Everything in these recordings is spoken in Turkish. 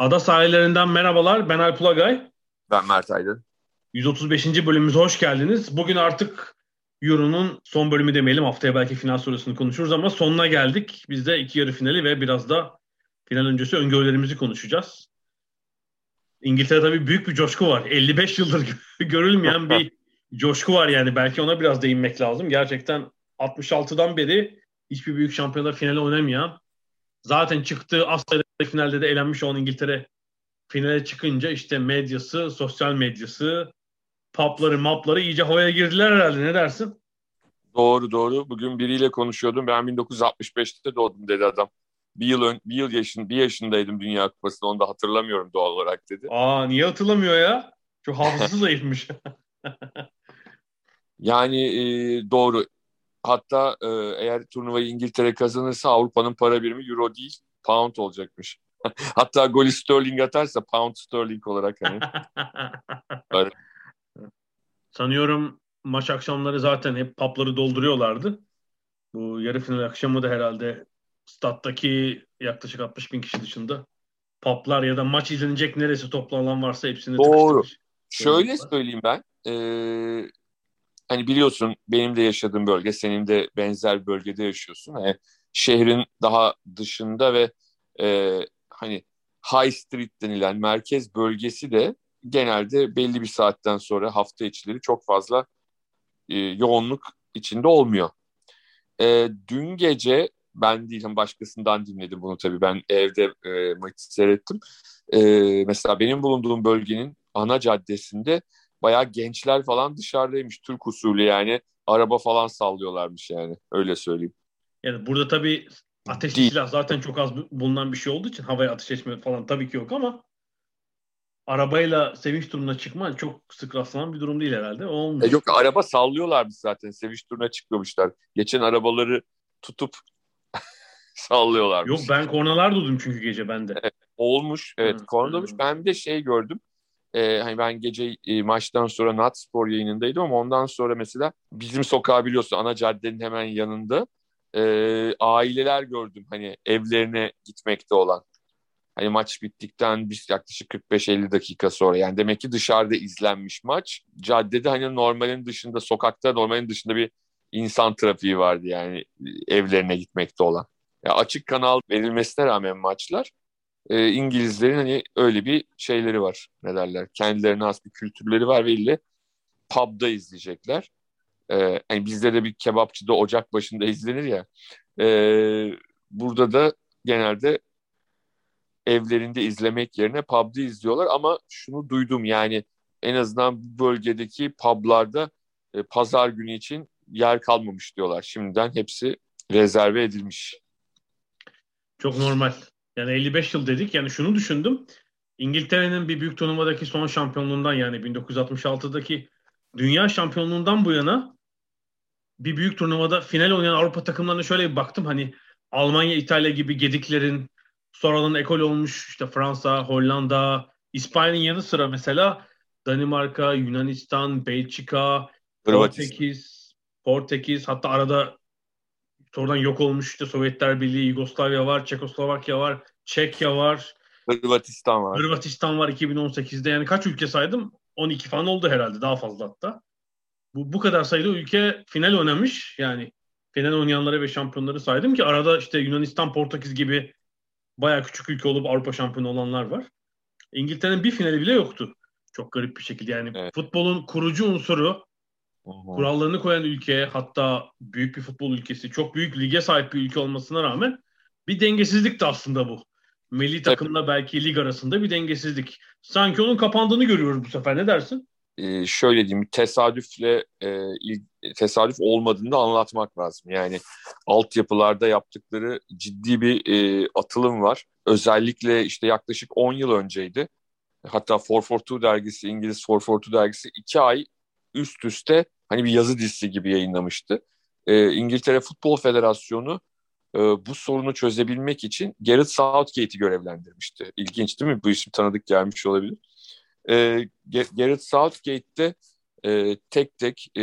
Ada sahillerinden merhabalar. Ben Alp Ulagay. Ben Mert Aydın. 135. bölümümüze hoş geldiniz. Bugün artık Euro'nun son bölümü demeyelim. Haftaya belki final sonrasını konuşuruz ama sonuna geldik. Biz de iki yarı finali ve biraz da final öncesi öngörülerimizi konuşacağız. İngiltere tabii büyük bir coşku var. 55 yıldır görülmeyen bir coşku var yani. Belki ona biraz değinmek lazım. Gerçekten 66'dan beri hiçbir büyük şampiyonlar finali oynamayan zaten çıktığı Asya'da finalde de elenmiş olan İngiltere finale çıkınca işte medyası, sosyal medyası, papları, mapları iyice havaya girdiler herhalde. Ne dersin? Doğru doğru. Bugün biriyle konuşuyordum. Ben 1965'te doğdum dedi adam. Bir yıl ön, bir yıl yaşın, bir yaşındaydım Dünya Kupası'nda. Onu da hatırlamıyorum doğal olarak dedi. Aa niye hatırlamıyor ya? Çok hafızası zayıfmış. yani e, doğru. Hatta e, eğer turnuvayı İngiltere kazanırsa Avrupa'nın para birimi euro değil pound olacakmış. Hatta golü sterling atarsa pound sterling olarak hani. Sanıyorum maç akşamları zaten hep papları dolduruyorlardı. Bu yarı final akşamı da herhalde stat'taki yaklaşık 60 bin kişi dışında paplar ya da maç izlenecek neresi toplanan varsa hepsini Doğru. Şöyle söyleyeyim ben. Ee, hani biliyorsun benim de yaşadığım bölge, senin de benzer bölgede yaşıyorsun. Yani şehrin daha dışında ve e, hani High Street denilen merkez bölgesi de genelde belli bir saatten sonra hafta içleri çok fazla e, yoğunluk içinde olmuyor. E, dün gece ben değilim başkasından dinledim bunu tabii ben evde e, maçı seyrettim. E, mesela benim bulunduğum bölgenin ana caddesinde bayağı gençler falan dışarıdaymış Türk usulü yani araba falan sallıyorlarmış yani öyle söyleyeyim. Yani burada tabii ateş silah zaten çok az bulunan bir şey olduğu için havaya ateş etme falan tabii ki yok ama arabayla sevinç turuna çıkma çok sık rastlanan bir durum değil herhalde. Olmuş. E yok araba sallıyorlarmış zaten. Sevinç turuna çıkmamışlar. Geçen arabaları tutup sallıyorlar. Yok ben kornalar duydum çünkü gece bende. Evet, olmuş. Evet, korna olmuş. Ben bir de şey gördüm. Ee, hani ben gece e, maçtan sonra Nat Spor yayınındaydım ama ondan sonra mesela bizim sokağı biliyorsun ana caddenin hemen yanında e, aileler gördüm hani evlerine gitmekte olan. Hani maç bittikten bir yaklaşık 45-50 dakika sonra yani demek ki dışarıda izlenmiş maç. Caddede hani normalin dışında sokakta normalin dışında bir insan trafiği vardı yani evlerine gitmekte olan. Yani açık kanal verilmesine rağmen maçlar e, İngilizlerin hani öyle bir şeyleri var ne derler kendilerine has bir kültürleri var ve ille pub'da izleyecekler. E, bizde de bir kebapçıda ocak başında izlenir ya. E, burada da genelde evlerinde izlemek yerine pub'da izliyorlar ama şunu duydum yani en azından bu bölgedeki pub'larda e, pazar günü için yer kalmamış diyorlar. Şimdiden hepsi rezerve edilmiş. Çok normal. Yani 55 yıl dedik. Yani şunu düşündüm. İngiltere'nin bir büyük turnuvadaki son şampiyonluğundan yani 1966'daki dünya şampiyonluğundan bu yana bir büyük turnuvada final oynayan Avrupa takımlarına şöyle bir baktım. Hani Almanya, İtalya gibi gediklerin sonradan ekol olmuş işte Fransa, Hollanda, İspanya'nın yanı sıra mesela Danimarka, Yunanistan, Belçika, Portekiz, Portekiz hatta arada sonradan yok olmuş işte Sovyetler Birliği, Yugoslavya var, Çekoslovakya var, Çekya var. Hırvatistan var. Hırvatistan var 2018'de. Yani kaç ülke saydım? 12 falan oldu herhalde. Daha fazla hatta. Bu, bu kadar sayıda ülke final oynamış. Yani final oynayanları ve şampiyonları saydım ki arada işte Yunanistan, Portekiz gibi baya küçük ülke olup Avrupa şampiyonu olanlar var. İngiltere'nin bir finali bile yoktu. Çok garip bir şekilde. Yani evet. futbolun kurucu unsuru Aha. kurallarını koyan ülke hatta büyük bir futbol ülkesi çok büyük lige sahip bir ülke olmasına rağmen bir dengesizlik de aslında bu. Milli takımla belki lig arasında bir dengesizlik. Sanki onun kapandığını görüyoruz bu sefer. Ne dersin? E, şöyle diyeyim tesadüfle e, tesadüf olmadığını anlatmak lazım. Yani altyapılarda yaptıkları ciddi bir e, atılım var. Özellikle işte yaklaşık 10 yıl önceydi. Hatta 442 dergisi, İngiliz 442 dergisi iki ay üst üste hani bir yazı dizisi gibi yayınlamıştı. E, İngiltere Futbol Federasyonu e, bu sorunu çözebilmek için Gareth Southgate'i görevlendirmişti. İlginç değil mi? Bu isim tanıdık gelmiş olabilir. E, Gareth Southgate'de e, tek tek e,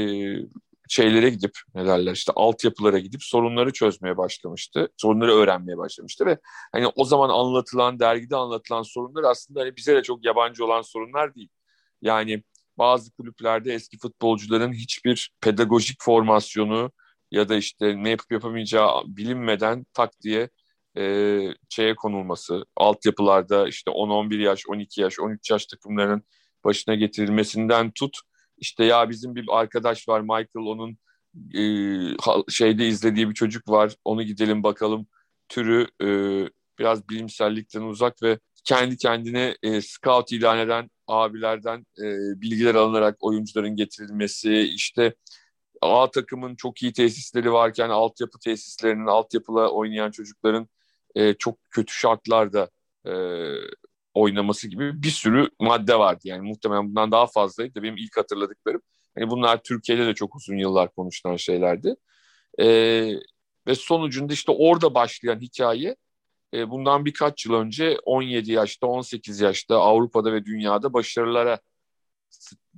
şeylere gidip ne derler işte altyapılara gidip sorunları çözmeye başlamıştı. Sorunları öğrenmeye başlamıştı ve hani o zaman anlatılan dergide anlatılan sorunlar aslında hani bize de çok yabancı olan sorunlar değil. Yani bazı kulüplerde eski futbolcuların hiçbir pedagojik formasyonu ya da işte ne yapıp yapamayacağı bilinmeden tak diye e, şeye konulması, altyapılarda işte 10-11 yaş, 12 yaş, 13 yaş takımlarının başına getirilmesinden tut. İşte ya bizim bir arkadaş var Michael onun e, şeyde izlediği bir çocuk var onu gidelim bakalım türü e, biraz bilimsellikten uzak ve kendi kendine e, scout ilan eden abilerden e, bilgiler alınarak oyuncuların getirilmesi işte A takımın çok iyi tesisleri varken altyapı tesislerinin altyapıla oynayan çocukların e, çok kötü şartlarda e, oynaması gibi bir sürü madde vardı. Yani muhtemelen bundan daha fazlaydı. Benim ilk hatırladıklarım. Hani bunlar Türkiye'de de çok uzun yıllar konuşulan şeylerdi. E, ve sonucunda işte orada başlayan hikaye e, bundan birkaç yıl önce 17 yaşta, 18 yaşta Avrupa'da ve dünyada başarılara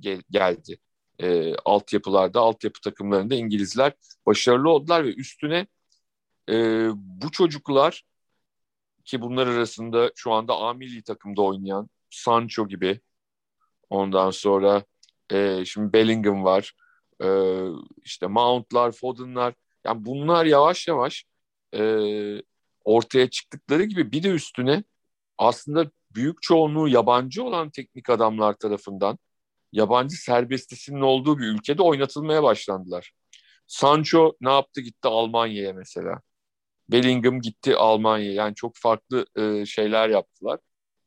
gel- geldi. E, altyapılarda, altyapı takımlarında İngilizler başarılı oldular ve üstüne e, bu çocuklar ki bunlar arasında şu anda A milli takımda oynayan Sancho gibi ondan sonra e, şimdi Bellingham var e, işte Mount'lar, Foden'lar yani bunlar yavaş yavaş e, ortaya çıktıkları gibi bir de üstüne aslında büyük çoğunluğu yabancı olan teknik adamlar tarafından yabancı serbestisinin olduğu bir ülkede oynatılmaya başlandılar. Sancho ne yaptı gitti Almanya'ya mesela. Bellingham gitti Almanya'ya. Yani çok farklı e, şeyler yaptılar.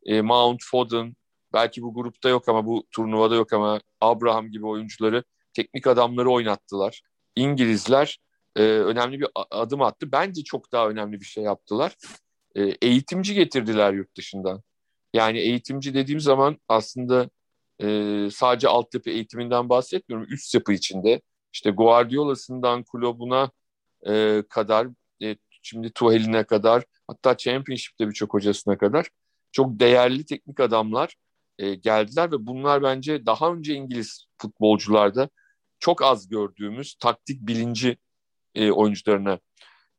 E, Mount, Foden belki bu grupta yok ama bu turnuvada yok ama Abraham gibi oyuncuları teknik adamları oynattılar. İngilizler e, önemli bir adım attı. Bence çok daha önemli bir şey yaptılar. E, eğitimci getirdiler yurt dışından. Yani eğitimci dediğim zaman aslında e, sadece altyapı eğitiminden bahsetmiyorum. Üst yapı içinde işte Guardiola'sından kulübüne e, kadar şimdi Tuhel'ine kadar hatta Championship'te birçok hocasına kadar çok değerli teknik adamlar e, geldiler ve bunlar bence daha önce İngiliz futbolcularda çok az gördüğümüz taktik bilinci e, oyuncularına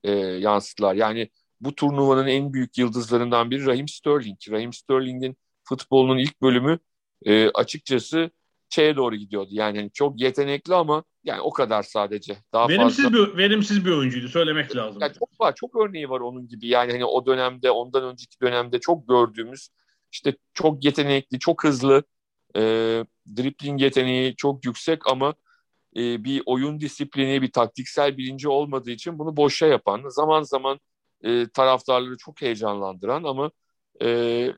e, yansıttılar. Yani bu turnuvanın en büyük yıldızlarından biri Raheem Sterling. Raheem Sterling'in futbolunun ilk bölümü e, açıkçası şeye doğru gidiyordu. Yani hani çok yetenekli ama yani o kadar sadece. Daha verimsiz fazla... bir verimsiz bir oyuncuydu söylemek lazım. Yani çok var, çok örneği var onun gibi. Yani hani o dönemde, ondan önceki dönemde çok gördüğümüz işte çok yetenekli, çok hızlı, e, dribbling yeteneği çok yüksek ama e, bir oyun disiplini, bir taktiksel bilinci olmadığı için bunu boşa yapan, zaman zaman e, taraftarları çok heyecanlandıran ama e,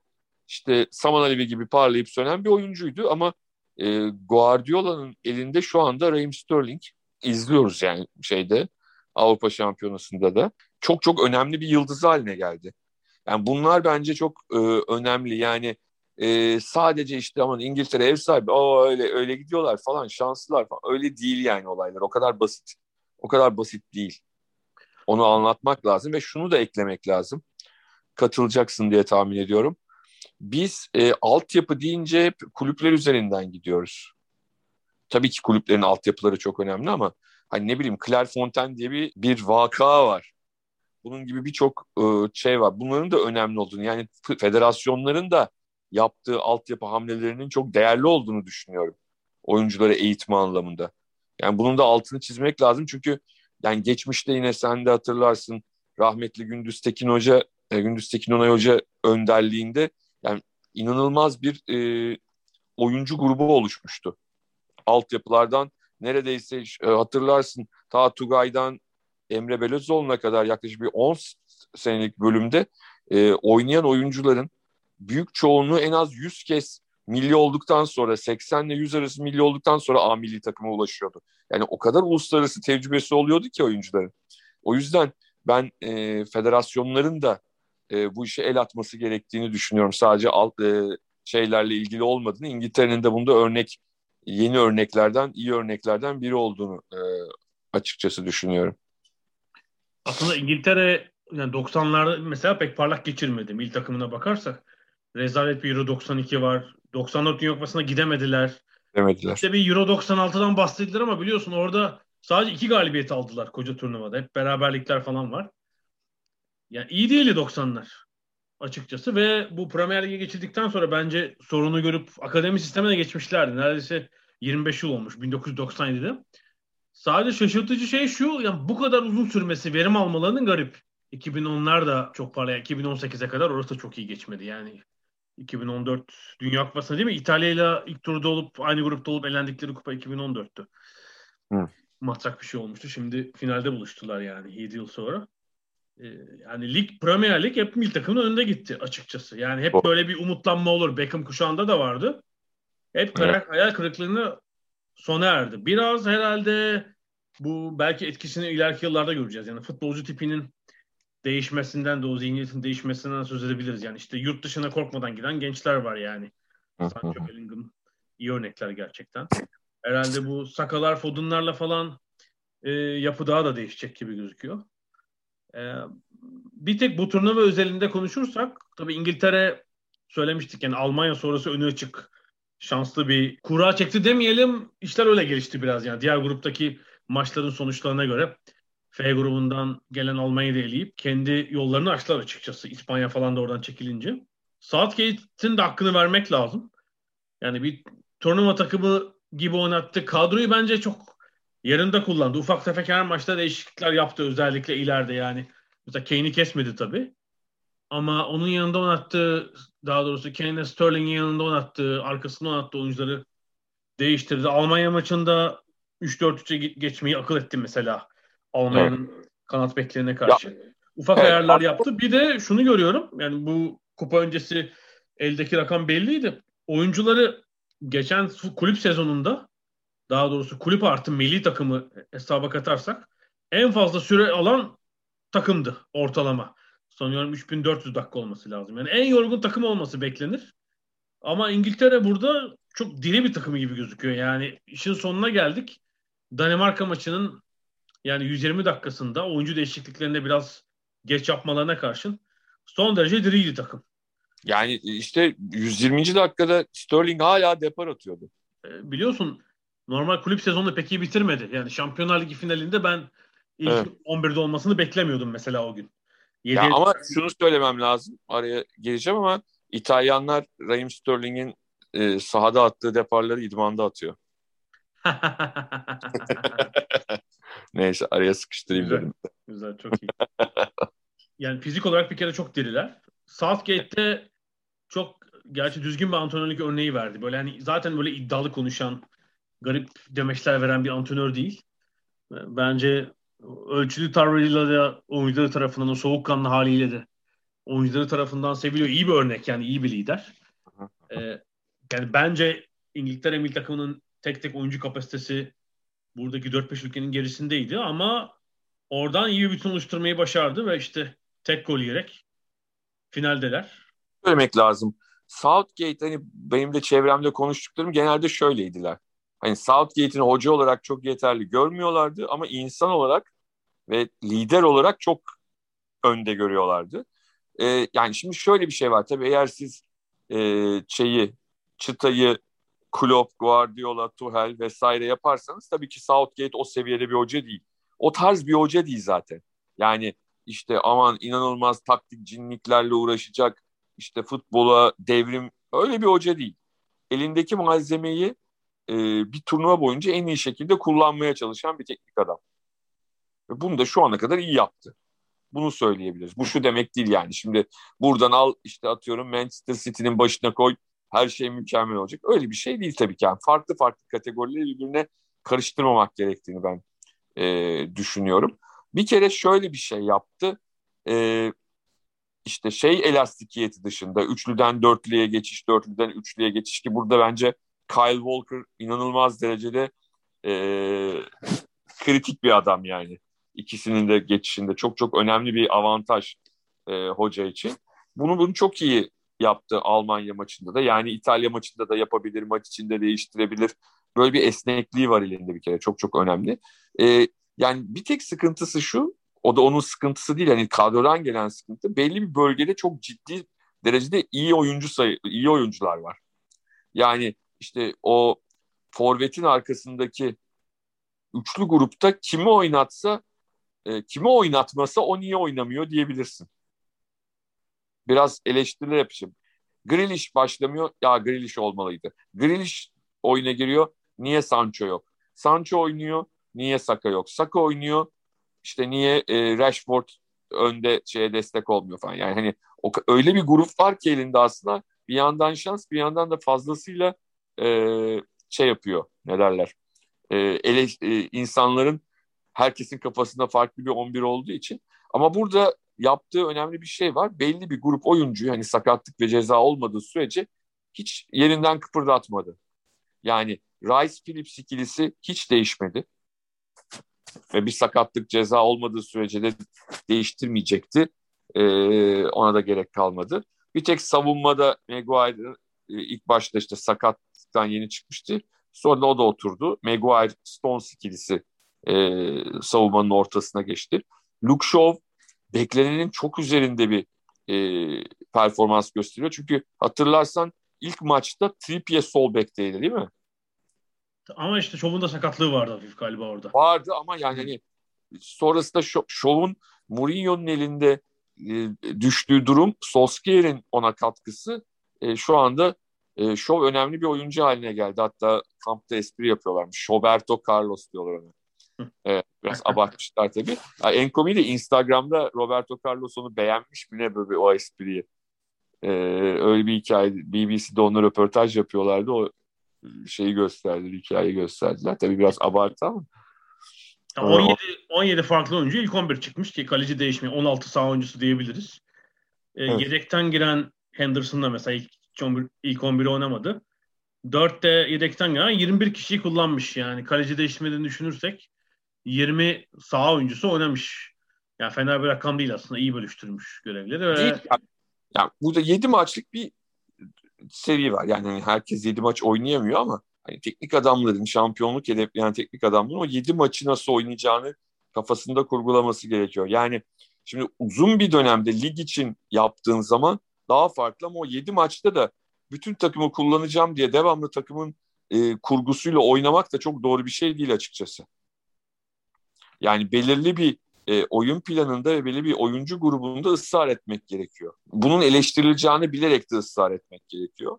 işte Saman Alevi gibi parlayıp sönen bir oyuncuydu ama e, Guardiola'nın elinde şu anda Raheem Sterling izliyoruz yani şeyde Avrupa Şampiyonası'nda da çok çok önemli bir yıldız haline geldi. Yani bunlar bence çok e, önemli. Yani e, sadece işte aman İngiltere ev sahibi o öyle öyle gidiyorlar falan şanslılar falan öyle değil yani olaylar. O kadar basit. O kadar basit değil. Onu anlatmak lazım ve şunu da eklemek lazım. Katılacaksın diye tahmin ediyorum biz e, altyapı deyince hep kulüpler üzerinden gidiyoruz. Tabii ki kulüplerin altyapıları çok önemli ama hani ne bileyim Clairefontaine diye bir, bir vaka var. Bunun gibi birçok e, şey var. Bunların da önemli olduğunu yani federasyonların da yaptığı altyapı hamlelerinin çok değerli olduğunu düşünüyorum. Oyuncuları eğitme anlamında. Yani bunun da altını çizmek lazım çünkü yani geçmişte yine sen de hatırlarsın rahmetli Gündüz Tekin Hoca, e, Gündüz Tekin Onay Hoca önderliğinde yani inanılmaz bir e, oyuncu grubu oluşmuştu. Altyapılardan neredeyse e, hatırlarsın ta Tugay'dan Emre Belözoğlu'na kadar yaklaşık bir 10 senelik bölümde e, oynayan oyuncuların büyük çoğunluğu en az 100 kez milli olduktan sonra 80 ile 100 arası milli olduktan sonra A milli takıma ulaşıyordu. Yani o kadar uluslararası tecrübesi oluyordu ki oyuncuların. O yüzden ben e, federasyonların da e, bu işe el atması gerektiğini düşünüyorum. Sadece alt e, şeylerle ilgili olmadığını, İngiltere'nin de bunda örnek, yeni örneklerden, iyi örneklerden biri olduğunu e, açıkçası düşünüyorum. Aslında İngiltere yani 90'larda mesela pek parlak geçirmedi. Milli takımına bakarsak. Rezalet bir Euro 92 var. 94 Dünya Kupası'na gidemediler. Gidemediler. İşte bir Euro 96'dan bahsettiler ama biliyorsun orada sadece iki galibiyet aldılar koca turnuvada. Hep beraberlikler falan var. Yani iyi değildi 90'lar açıkçası ve bu Premier Lig'e geçirdikten sonra bence sorunu görüp akademi sistemine geçmişlerdi. Neredeyse 25 yıl olmuş 1997'de. Sadece şaşırtıcı şey şu, yani bu kadar uzun sürmesi, verim almalarının garip. 2010'lar da çok parlayan, 2018'e kadar orası da çok iyi geçmedi. Yani 2014 Dünya Kupası'nda değil mi? İtalya ile ilk turda olup aynı grupta olup elendikleri kupa 2014'tü. Hı. Matrak bir şey olmuştu. Şimdi finalde buluştular yani 7 yıl sonra. Ee, yani lig Premier Lig hep milli takımın önünde gitti açıkçası. Yani hep böyle bir umutlanma olur. Beckham kuşağında da vardı. Hep evet. hayal kırıklığını sona erdi. Biraz herhalde bu belki etkisini ileriki yıllarda göreceğiz. Yani futbolcu tipinin değişmesinden de o zihniyetin değişmesinden söz edebiliriz. Yani işte yurt dışına korkmadan giden gençler var yani. Sancho Bellingham iyi örnekler gerçekten. Herhalde bu Sakalar, Foden'larla falan e, yapı daha da değişecek gibi gözüküyor. E, bir tek bu turnuva özelinde konuşursak tabii İngiltere söylemiştik yani Almanya sonrası önü açık şanslı bir kura çekti demeyelim. İşler öyle gelişti biraz yani. Diğer gruptaki maçların sonuçlarına göre F grubundan gelen Almanya'yı eleyip kendi yollarını açtılar açıkçası. İspanya falan da oradan çekilince. Southgate'in de hakkını vermek lazım. Yani bir turnuva takımı gibi oynattı. Kadroyu bence çok yerinde kullandı. Ufak tefek her maçta değişiklikler yaptı özellikle ileride yani. Mesela Kane'i kesmedi tabii. Ama onun yanında oynattığı daha doğrusu Kane'le Sterling'in yanında oynattığı, arkasında oynattığı oyuncuları değiştirdi. Almanya maçında 3-4-3'e geçmeyi akıl etti mesela. Almanya'nın evet. kanat beklerine karşı. Ya. Ufak evet. ayarlar yaptı. Bir de şunu görüyorum. Yani bu kupa öncesi eldeki rakam belliydi. Oyuncuları geçen kulüp sezonunda daha doğrusu kulüp artı milli takımı hesaba katarsak en fazla süre alan takımdı ortalama. Sanıyorum 3400 dakika olması lazım. Yani en yorgun takım olması beklenir. Ama İngiltere burada çok diri bir takımı gibi gözüküyor. Yani işin sonuna geldik. Danimarka maçının yani 120 dakikasında oyuncu değişikliklerinde biraz geç yapmalarına karşın son derece diriydi takım. Yani işte 120. dakikada Sterling hala depar atıyordu. E, biliyorsun normal kulüp sezonunu pek iyi bitirmedi. Yani Şampiyonlar Ligi finalinde ben ilk evet. 11'de olmasını beklemiyordum mesela o gün. Ya ama şunu söylemem lazım. Araya geleceğim ama İtalyanlar Raheem Sterling'in e, sahada attığı deparları idmanda atıyor. Neyse araya sıkıştırayım güzel, dedim. Güzel çok iyi. yani fizik olarak bir kere çok diriler. Southgate'de çok gerçi düzgün bir antrenörlük örneği verdi. Böyle hani zaten böyle iddialı konuşan, garip demeçler veren bir antrenör değil. Bence ölçülü tavrıyla da oyuncuları tarafından o soğukkanlı haliyle de oyuncuları tarafından seviliyor. İyi bir örnek yani iyi bir lider. Ee, yani bence İngiltere milli takımının tek tek oyuncu kapasitesi buradaki 4-5 ülkenin gerisindeydi ama oradan iyi bir bütün oluşturmayı başardı ve işte tek gol yiyerek finaldeler. Söylemek lazım. Southgate hani benim de çevremde konuştuklarım genelde şöyleydiler. Hani Southgate'in hoca olarak çok yeterli görmüyorlardı ama insan olarak ve lider olarak çok önde görüyorlardı. Ee, yani şimdi şöyle bir şey var tabii eğer siz e, şeyi çıtayı Klopp, Guardiola, Tuchel vesaire yaparsanız tabii ki Southgate o seviyede bir hoca değil. O tarz bir hoca değil zaten. Yani işte aman inanılmaz taktik cinliklerle uğraşacak, işte futbola devrim öyle bir hoca değil. Elindeki malzemeyi e, bir turnuva boyunca en iyi şekilde kullanmaya çalışan bir teknik adam. Ve bunu da şu ana kadar iyi yaptı. Bunu söyleyebiliriz. Bu şu demek değil yani. Şimdi buradan al işte atıyorum Manchester City'nin başına koy her şey mükemmel olacak. Öyle bir şey değil tabii ki. Yani farklı farklı kategorileri birbirine karıştırmamak gerektiğini ben e, düşünüyorum. Bir kere şöyle bir şey yaptı. E, işte şey elastikiyeti dışında üçlüden dörtlüye geçiş, dörtlüden üçlüye geçiş ki burada bence Kyle Walker inanılmaz derecede e, kritik bir adam yani. İkisinin de geçişinde çok çok önemli bir avantaj e, hoca için. Bunu bunu çok iyi yaptı Almanya maçında da. Yani İtalya maçında da yapabilir, maç içinde değiştirebilir. Böyle bir esnekliği var elinde bir kere. Çok çok önemli. E, yani bir tek sıkıntısı şu, o da onun sıkıntısı değil. Hani kadrodan gelen sıkıntı. Belli bir bölgede çok ciddi derecede iyi oyuncu sayı, iyi oyuncular var. Yani işte o forvetin arkasındaki üçlü grupta kimi oynatsa, e, kimi oynatmasa o niye oynamıyor diyebilirsin. Biraz eleştiriler yapacağım. Grealish başlamıyor. Ya Grealish olmalıydı. Grealish oyuna giriyor. Niye Sancho yok? Sancho oynuyor. Niye Saka yok? Saka oynuyor. İşte niye e, Rashford önde şeye destek olmuyor falan. Yani hani o, öyle bir grup var ki elinde aslında bir yandan şans bir yandan da fazlasıyla e, şey yapıyor ne derler e, ele, e, insanların herkesin kafasında farklı bir 11 olduğu için ama burada yaptığı önemli bir şey var. Belli bir grup oyuncuyu hani sakatlık ve ceza olmadığı sürece hiç yerinden kıpırdatmadı. Yani Rice Phillips ikilisi hiç değişmedi. Ve bir sakatlık ceza olmadığı sürece de değiştirmeyecekti. Ee, ona da gerek kalmadı. Bir tek savunmada Maguire e, ilk başta işte sakatlıktan yeni çıkmıştı. Sonra o da oturdu. Maguire Stones ikilisi e, savunmanın ortasına geçti. Luke Shaw beklenenin çok üzerinde bir e, performans gösteriyor. Çünkü hatırlarsan ilk maçta Trippier sol bekteydi değil mi? Ama işte Shaw'un da sakatlığı vardı hafif galiba orada. Vardı ama yani hani sonrasında Shaw'un Mourinho'nun elinde e, düştüğü durum Solskjaer'in ona katkısı e, şu anda e, Shaw önemli bir oyuncu haline geldi. Hatta kampta espri yapıyorlarmış. Shoberto Carlos diyorlar ona. Evet, biraz abartmışlar tabii. Yani Enkomi de Instagram'da Roberto Carlos onu beğenmiş bile böyle o espriyi. Ee, öyle bir hikaye. BBC'de onunla röportaj yapıyorlardı. O şeyi gösterdiler, hikayeyi gösterdiler. Tabii biraz abartı ama. 17, 17 farklı oyuncu ilk 11 çıkmış ki kaleci değişmiyor. 16 sağ oyuncusu diyebiliriz. Ee, evet. Yedekten giren Henderson'da mesela ilk 11, ilk 11 oynamadı. 4 de yedekten giren 21 kişiyi kullanmış yani. Kaleci değişmediğini düşünürsek 20 sağ oyuncusu oynamış. Yani fena bir rakam değil aslında. iyi bölüştürmüş görevleri. Ve... Yani, burada 7 maçlık bir seri var. Yani herkes 7 maç oynayamıyor ama hani teknik adamların şampiyonluk hedefleyen teknik adamların o 7 maçı nasıl oynayacağını kafasında kurgulaması gerekiyor. Yani şimdi uzun bir dönemde lig için yaptığın zaman daha farklı ama o 7 maçta da bütün takımı kullanacağım diye devamlı takımın e, kurgusuyla oynamak da çok doğru bir şey değil açıkçası. Yani belirli bir e, oyun planında ve belirli bir oyuncu grubunda ısrar etmek gerekiyor. Bunun eleştirileceğini bilerek de ısrar etmek gerekiyor.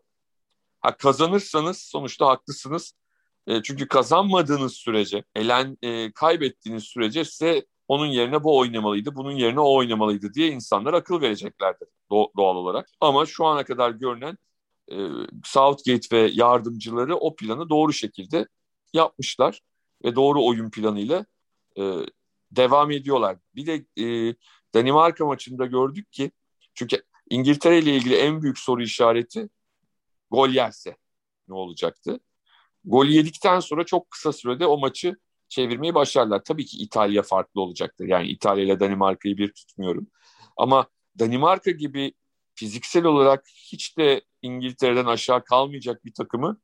Ha kazanırsanız sonuçta haklısınız. E, çünkü kazanmadığınız sürece, elen e, kaybettiğiniz sürece size onun yerine bu oynamalıydı, bunun yerine o oynamalıydı diye insanlar akıl vereceklerdir doğal olarak. Ama şu ana kadar görünen e, Southgate ve yardımcıları o planı doğru şekilde yapmışlar ve doğru oyun planıyla e, devam ediyorlar. Bir de e, Danimarka maçında gördük ki çünkü İngiltere ile ilgili en büyük soru işareti gol yerse ne olacaktı? Gol yedikten sonra çok kısa sürede o maçı çevirmeyi başarlar. Tabii ki İtalya farklı olacaktır. Yani İtalya ile Danimarka'yı bir tutmuyorum. Ama Danimarka gibi fiziksel olarak hiç de İngiltere'den aşağı kalmayacak bir takımı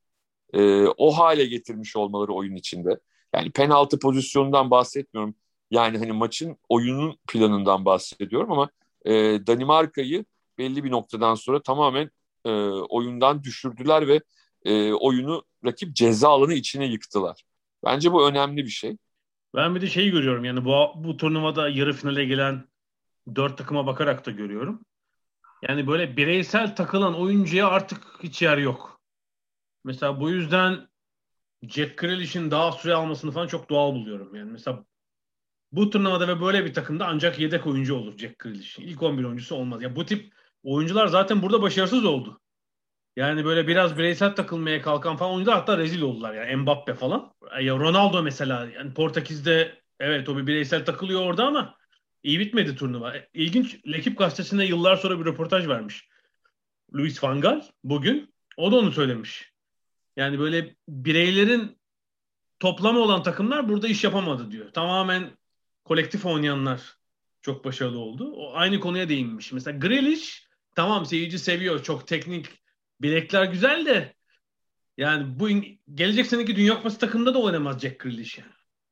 e, o hale getirmiş olmaları oyun içinde. Yani penaltı pozisyonundan bahsetmiyorum. Yani hani maçın oyunun planından bahsediyorum ama e, Danimarka'yı belli bir noktadan sonra tamamen e, oyundan düşürdüler ve e, oyunu rakip ceza alanı içine yıktılar. Bence bu önemli bir şey. Ben bir de şeyi görüyorum yani bu, bu turnuvada yarı finale gelen dört takıma bakarak da görüyorum. Yani böyle bireysel takılan oyuncuya artık hiç yer yok. Mesela bu yüzden Jack Grealish'in daha süre almasını falan çok doğal buluyorum. Yani mesela bu turnuvada ve böyle bir takımda ancak yedek oyuncu olur Jack Grealish. İlk 11 oyuncusu olmaz. Ya bu tip oyuncular zaten burada başarısız oldu. Yani böyle biraz bireysel takılmaya kalkan falan oyuncular hatta rezil oldular yani Mbappe falan. Ya Ronaldo mesela yani Portekiz'de evet o bir bireysel takılıyor orada ama İyi bitmedi turnuva. İlginç. Lekip gazetesinde yıllar sonra bir röportaj vermiş. Luis Van Gaal bugün. O da onu söylemiş. Yani böyle bireylerin toplamı olan takımlar burada iş yapamadı diyor. Tamamen kolektif oynayanlar çok başarılı oldu. O aynı konuya değinmiş. Mesela Grealish tamam seyirci seviyor. Çok teknik bilekler güzel de yani bu gelecek seneki Dünya Kupası takımında da oynamaz Jack Grealish yani.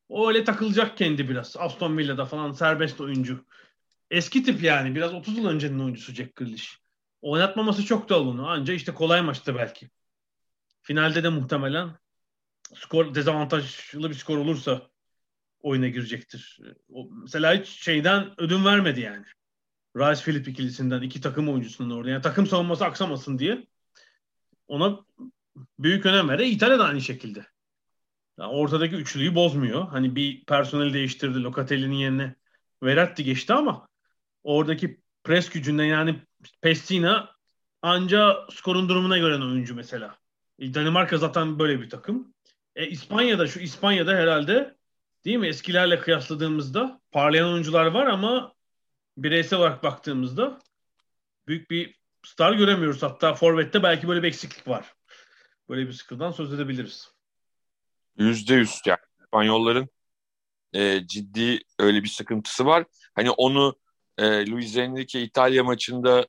O öyle takılacak kendi biraz. Aston Villa'da falan serbest oyuncu. Eski tip yani. Biraz 30 yıl öncenin oyuncusu Jack Grealish. Oynatmaması çok da onu. Anca işte kolay maçtı belki. Finalde de muhtemelen skor dezavantajlı bir skor olursa oyuna girecektir. O, mesela hiç şeyden ödün vermedi yani. Rice Philip ikilisinden iki takım oyuncusunun orada. Yani takım savunması aksamasın diye ona büyük önem verdi. İtalya da aynı şekilde. Yani ortadaki üçlüyü bozmuyor. Hani bir personel değiştirdi. Locatelli'nin yerine Verratti geçti ama oradaki pres gücünden yani Pestina anca skorun durumuna göre oyuncu mesela. E, Danimarka zaten böyle bir takım. E, İspanya'da şu İspanya'da herhalde değil mi eskilerle kıyasladığımızda parlayan oyuncular var ama bireysel olarak baktığımızda büyük bir star göremiyoruz. Hatta Forvet'te belki böyle bir eksiklik var. Böyle bir sıkıntıdan söz edebiliriz. Yüzde yüz yani. İspanyolların e, ciddi öyle bir sıkıntısı var. Hani onu e, Luis Enrique İtalya maçında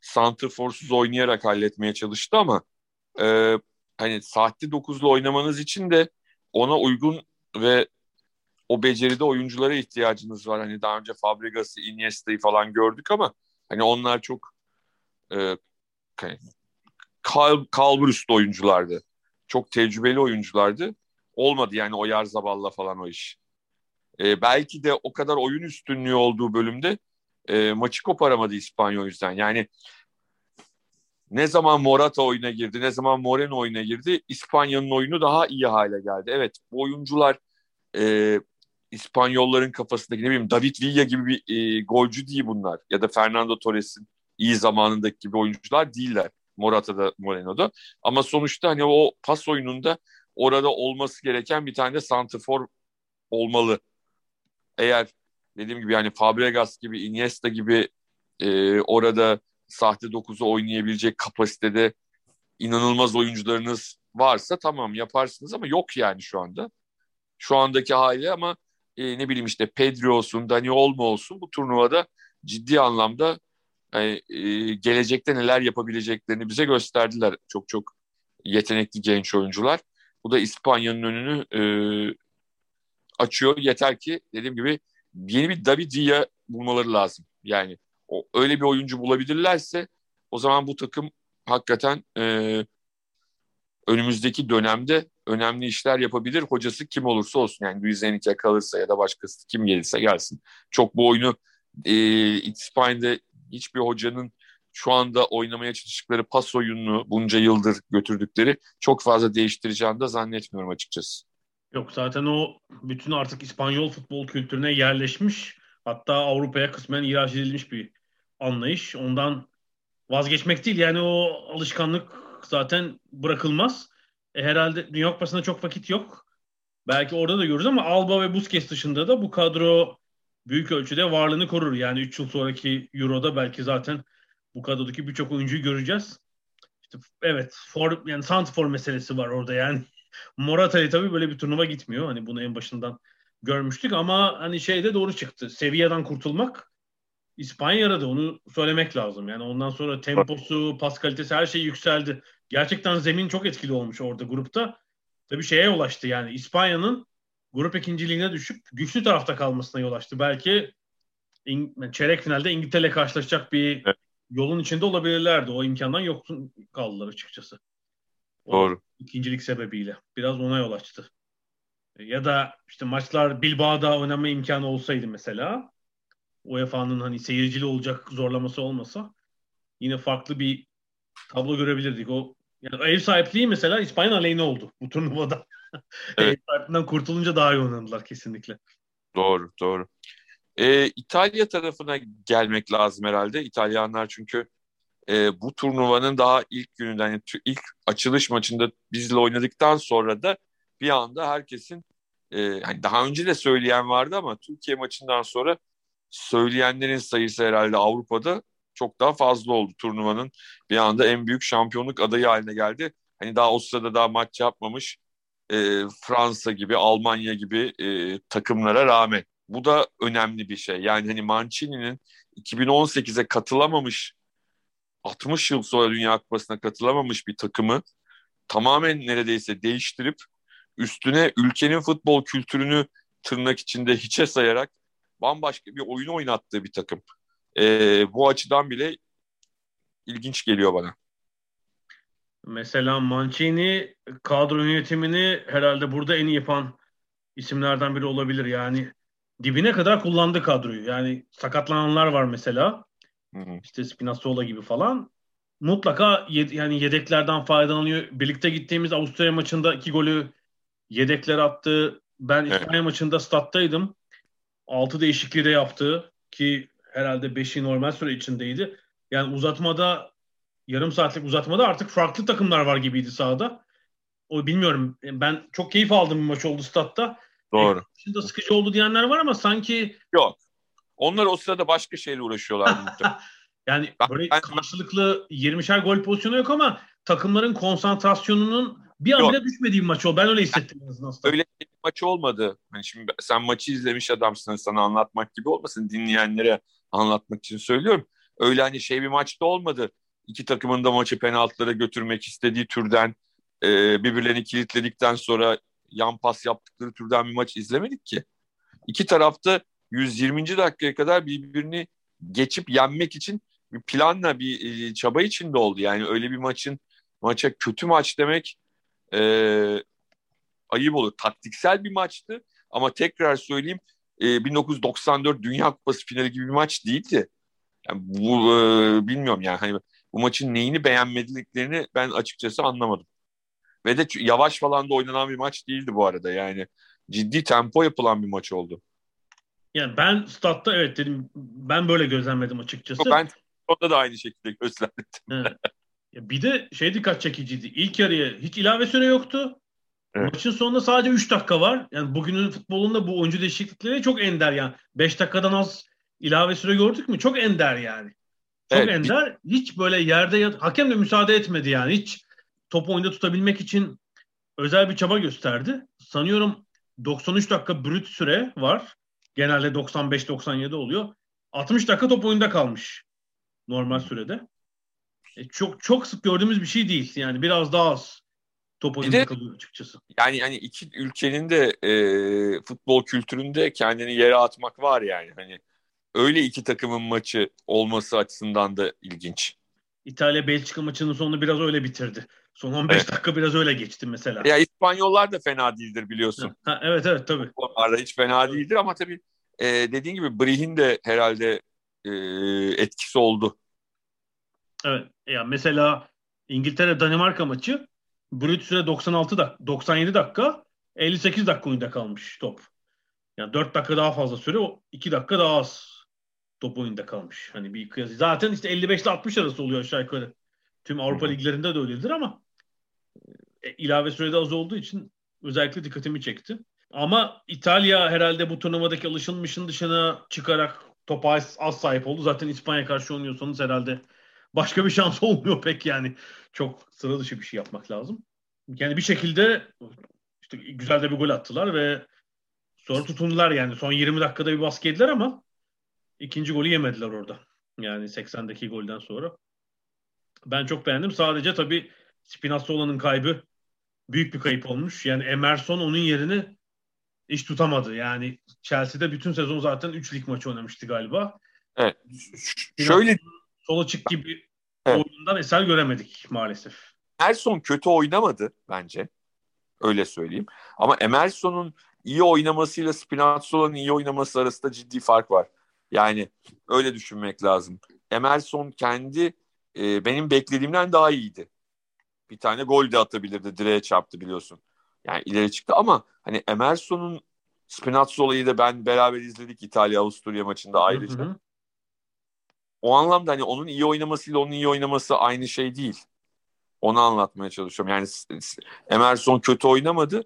santrforsuz oynayarak halletmeye çalıştı ama e, hani sahte dokuzlu oynamanız için de ona uygun ve o beceride oyunculara ihtiyacınız var. Hani daha önce Fabregas'ı, Iniesta'yı falan gördük ama hani onlar çok e, kal, kalburüst oyunculardı. Çok tecrübeli oyunculardı. Olmadı yani o Yarzaballa falan o iş. E, belki de o kadar oyun üstünlüğü olduğu bölümde e, maçı koparamadı İspanya o yüzden. Yani ne zaman Morata oyuna girdi, ne zaman Moreno oyuna girdi, İspanya'nın oyunu daha iyi hale geldi. Evet, bu oyuncular e, İspanyolların kafasındaki ne bileyim David Villa gibi bir e, golcü değil bunlar. Ya da Fernando Torres'in iyi zamanındaki gibi oyuncular değiller. Morata'da, Moreno'da. Ama sonuçta hani o pas oyununda orada olması gereken bir tane de santrfor olmalı. Eğer dediğim gibi yani Fabregas gibi, Iniesta gibi e, orada sahte 9'u oynayabilecek kapasitede inanılmaz oyuncularınız varsa tamam yaparsınız ama yok yani şu anda. Şu andaki hali ama e, ne bileyim işte Pedro olsun, Dani Olmo olsun bu turnuvada ciddi anlamda yani, e, gelecekte neler yapabileceklerini bize gösterdiler. Çok çok yetenekli genç oyuncular. Bu da İspanya'nın önünü e, açıyor. Yeter ki dediğim gibi yeni bir David Villa bulmaları lazım. Yani o, öyle bir oyuncu bulabilirlerse o zaman bu takım hakikaten e, önümüzdeki dönemde önemli işler yapabilir. Hocası kim olursa olsun yani Luis Enrique kalırsa ya da başkası kim gelirse gelsin. Çok bu oyunu e, İspanya'da hiçbir hocanın şu anda oynamaya çalıştıkları pas oyununu bunca yıldır götürdükleri çok fazla değiştireceğini de zannetmiyorum açıkçası. Yok zaten o bütün artık İspanyol futbol kültürüne yerleşmiş hatta Avrupa'ya kısmen ihraç edilmiş bir anlayış. Ondan vazgeçmek değil yani o alışkanlık zaten bırakılmaz. E, herhalde Dünya Kupası'nda çok vakit yok. Belki orada da görürüz ama Alba ve Busquets dışında da bu kadro büyük ölçüde varlığını korur. Yani 3 yıl sonraki Euro'da belki zaten bu kadrodaki birçok oyuncuyu göreceğiz. İşte evet, for, yani for meselesi var orada yani. Morata'yı tabii böyle bir turnuva gitmiyor. Hani bunu en başından görmüştük ama hani şey de doğru çıktı. Seviyeden kurtulmak İspanya yaradı. Onu söylemek lazım. Yani ondan sonra temposu, pas kalitesi her şey yükseldi. Gerçekten zemin çok etkili olmuş orada grupta. Tabii şeye ulaştı yani İspanya'nın grup ikinciliğine düşüp güçlü tarafta kalmasına yol açtı. Belki in, çeyrek finalde İngiltere karşılaşacak bir evet. yolun içinde olabilirlerdi. O imkandan yoksun kaldılar açıkçası. O Doğru. İkincilik sebebiyle. Biraz ona yol açtı. Ya da işte maçlar Bilbao'da oynama imkanı olsaydı mesela UEFA'nın hani seyircili olacak zorlaması olmasa yine farklı bir tablo görebilirdik. O yani ev sahipliği mesela İspanya aleyhine oldu bu turnuvada. Evet. ev kurtulunca daha iyi oynadılar kesinlikle. Doğru, doğru. Ee, İtalya tarafına gelmek lazım herhalde. İtalyanlar çünkü e, bu turnuvanın daha ilk gününden, yani ilk açılış maçında bizle oynadıktan sonra da bir anda herkesin e, hani daha önce de söyleyen vardı ama Türkiye maçından sonra söyleyenlerin sayısı herhalde Avrupa'da çok daha fazla oldu. Turnuvanın bir anda en büyük şampiyonluk adayı haline geldi. Hani daha o sırada daha maç yapmamış e, Fransa gibi, Almanya gibi e, takımlara rağmen. Bu da önemli bir şey. Yani hani Mancini'nin 2018'e katılamamış 60 yıl sonra Dünya Kupası'na katılamamış bir takımı tamamen neredeyse değiştirip üstüne ülkenin futbol kültürünü tırnak içinde hiçe sayarak bambaşka bir oyun oynattığı bir takım. E, bu açıdan bile ilginç geliyor bana. Mesela Mancini kadro yönetimini herhalde burada en iyi yapan isimlerden biri olabilir. Yani dibine kadar kullandı kadroyu. Yani sakatlananlar var mesela. Hı hı. İşte Spinazzola gibi falan. Mutlaka yed- yani yedeklerden faydalanıyor. Birlikte gittiğimiz Avusturya maçında iki golü yedekler attı. Ben evet. İspanya maçında stat'taydım. Altı değişikliği de yaptı ki herhalde 5'i normal süre içindeydi. Yani uzatmada yarım saatlik uzatmada artık farklı takımlar var gibiydi sahada. O bilmiyorum. Ben çok keyif aldım bir maç oldu statta. Doğru. Şimdi sıkıcı oldu diyenler var ama sanki Yok. Onlar o sırada başka şeyle uğraşıyorlar. yani ben, böyle ben, karşılıklı 20'şer gol pozisyonu yok ama takımların konsantrasyonunun bir an bile düşmediği bir maç o. Ben öyle hissettim en azından. Öyle bir maç olmadı. Yani şimdi sen maçı izlemiş adamsın sana anlatmak gibi olmasın dinleyenlere anlatmak için söylüyorum. Öyle hani şey bir maçta olmadı. İki takımın da maçı penaltılara götürmek istediği türden e, birbirlerini kilitledikten sonra yan pas yaptıkları türden bir maç izlemedik ki. İki tarafta 120. dakikaya kadar birbirini geçip yenmek için bir planla bir e, çaba içinde oldu. Yani öyle bir maçın maça kötü maç demek e, ayıp olur. Taktiksel bir maçtı ama tekrar söyleyeyim e, 1994 Dünya Kupası finali gibi bir maç değildi. Yani bu e, bilmiyorum yani hani bu maçın neyini beğenmediklerini ben açıkçası anlamadım. Ve de yavaş falan da oynanan bir maç değildi bu arada. Yani ciddi tempo yapılan bir maç oldu. Yani ben statta evet dedim ben böyle gözlemledim açıkçası. Ben onda da aynı şekilde gözlemledim. Evet. Bir de şey dikkat çekiciydi. İlk yarıya hiç ilave süre yoktu. Evet. Maçın sonunda sadece 3 dakika var. Yani bugünün futbolunda bu oyuncu değişiklikleri çok ender yani. 5 dakikadan az ilave süre gördük mü? Çok ender yani. Çok evet. ender. Hiç böyle yerde yat hakem de müsaade etmedi yani. Hiç topu oyunda tutabilmek için özel bir çaba gösterdi. Sanıyorum 93 dakika brüt süre var. Genelde 95-97 oluyor. 60 dakika top oyunda kalmış normal sürede. E, çok çok sık gördüğümüz bir şey değil. Yani biraz daha az top oyunda kalıyor açıkçası. Yani yani iki ülkenin de e, futbol kültüründe kendini yere atmak var yani. Hani öyle iki takımın maçı olması açısından da ilginç. İtalya Belçika maçının sonunu biraz öyle bitirdi. Son 15 evet. dakika biraz öyle geçti mesela. Ya İspanyollar da fena değildir biliyorsun. Ha, evet evet tabii. Onlar da hiç fena değildir ama tabii e, dediğin gibi Brihin de herhalde e, etkisi oldu. Evet. Ya mesela İngiltere Danimarka maçı brüt süre 96 dakika, 97 dakika 58 dakika oyunda kalmış top. Yani 4 dakika daha fazla süre, 2 dakika daha az top oyunda kalmış. Hani bir kıyas. Zaten işte 55 ile 60 arası oluyor aşağı yukarı. Tüm Avrupa liglerinde de öyledir ama e, ilave sürede az olduğu için özellikle dikkatimi çekti. Ama İtalya herhalde bu turnuvadaki alışılmışın dışına çıkarak topa az, az sahip oldu. Zaten İspanya karşı oynuyorsanız herhalde başka bir şans olmuyor pek yani. Çok sıra dışı bir şey yapmak lazım. Yani bir şekilde işte güzel de bir gol attılar ve sonra tutundular yani. Son 20 dakikada bir baskı yediler ama ikinci golü yemediler orada. Yani 80'deki golden sonra. Ben çok beğendim. Sadece tabii Spinazzola'nın kaybı büyük bir kayıp olmuş. Yani Emerson onun yerini hiç tutamadı. Yani Chelsea'de bütün sezon zaten 3 lig maçı oynamıştı galiba. Evet. Şöyle sola çık gibi evet. oyundan eser göremedik maalesef. Emerson kötü oynamadı bence. Öyle söyleyeyim. Ama Emerson'un iyi oynamasıyla Spinazzola'nın iyi oynaması arasında ciddi fark var. Yani öyle düşünmek lazım. Emerson kendi e, benim beklediğimden daha iyiydi. Bir tane gol de atabilirdi. Direğe çarptı biliyorsun. Yani ileri çıktı ama hani Emerson'un Spinazzola'yı da ben beraber izledik İtalya Avusturya maçında ayrıca. Hı hı. O anlamda hani onun iyi oynamasıyla onun iyi oynaması aynı şey değil. Onu anlatmaya çalışıyorum. Yani Emerson kötü oynamadı.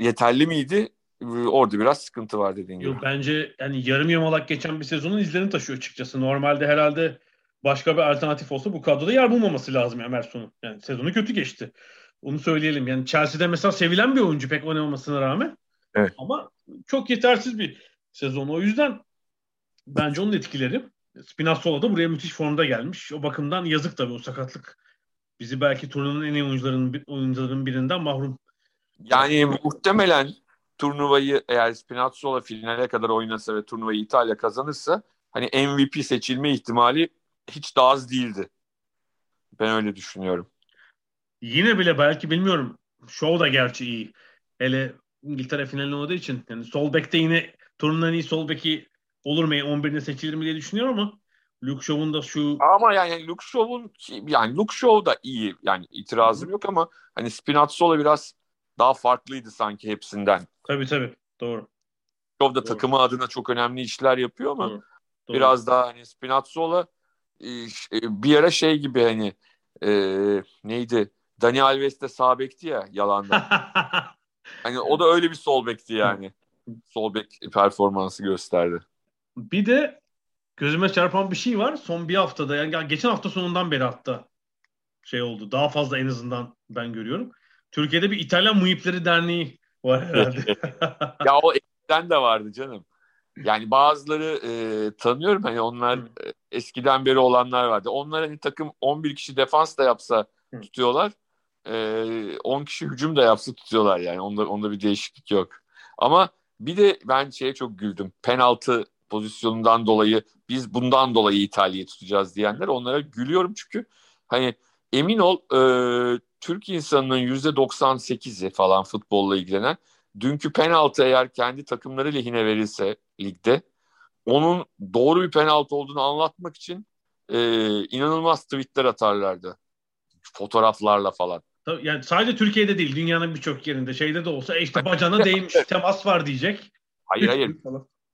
Yeterli miydi? Orada biraz sıkıntı var dediğin gibi. Yok, bence yani yarım yamalak geçen bir sezonun izlerini taşıyor açıkçası. Normalde herhalde başka bir alternatif olsa bu kadroda yer bulmaması lazım Emerson'un. Yani sezonu kötü geçti. Onu söyleyelim. Yani Chelsea'de mesela sevilen bir oyuncu pek oynamamasına rağmen. Evet. Ama çok yetersiz bir sezon. O yüzden bence onun etkileri. Spinazzola da buraya müthiş formda gelmiş. O bakımdan yazık tabii o sakatlık. Bizi belki turnuvanın en iyi oyuncularının, oyuncuların birinden mahrum. Yani muhtemelen turnuvayı eğer Spinazzola finale kadar oynasa ve turnuvayı İtalya kazanırsa hani MVP seçilme ihtimali hiç daha az değildi. Ben öyle düşünüyorum. Yine bile belki bilmiyorum. Show da gerçi iyi. Hele İngiltere finalinde olduğu için. Yani sol bekte yine turnuvanın iyi sol beki olur mu? 11'ine seçilir mi diye düşünüyorum ama Luke Shaw'un da şu... Ama yani Luke Shaw'un yani Luke Shaw da iyi. Yani itirazım Hı. yok ama hani Spinazzola biraz daha farklıydı sanki hepsinden. Tabii tabii. Doğru. Shaw da takımı adına çok önemli işler yapıyor ama Doğru. Doğru. biraz daha hani Spinazzola e, e, bir ara şey gibi hani e, neydi? Dani Alves de sağ bekti ya yalandan. hani o da öyle bir sol bekti yani. sol bek performansı gösterdi. Bir de gözüme çarpan bir şey var. Son bir haftada yani geçen hafta sonundan beri hatta şey oldu. Daha fazla en azından ben görüyorum. Türkiye'de bir İtalyan Muhipleri Derneği var herhalde. ya o eskiden de vardı canım. Yani bazıları e, tanıyorum hani onlar e, eskiden beri olanlar vardı. Onlar hani takım 11 kişi defans da yapsa tutuyorlar. E, 10 kişi hücum da yapsa tutuyorlar yani. Onda, onda bir değişiklik yok. Ama bir de ben şeye çok güldüm. Penaltı pozisyonundan dolayı biz bundan dolayı İtalya'yı tutacağız diyenler onlara gülüyorum çünkü hani emin ol e, Türk insanının %98'i falan futbolla ilgilenen dünkü penaltı eğer kendi takımları lehine verilse ligde onun doğru bir penaltı olduğunu anlatmak için e, inanılmaz tweetler atarlardı. Fotoğraflarla falan. Yani sadece Türkiye'de değil dünyanın birçok yerinde şeyde de olsa e işte bacana değmiş temas var diyecek. Hayır hayır.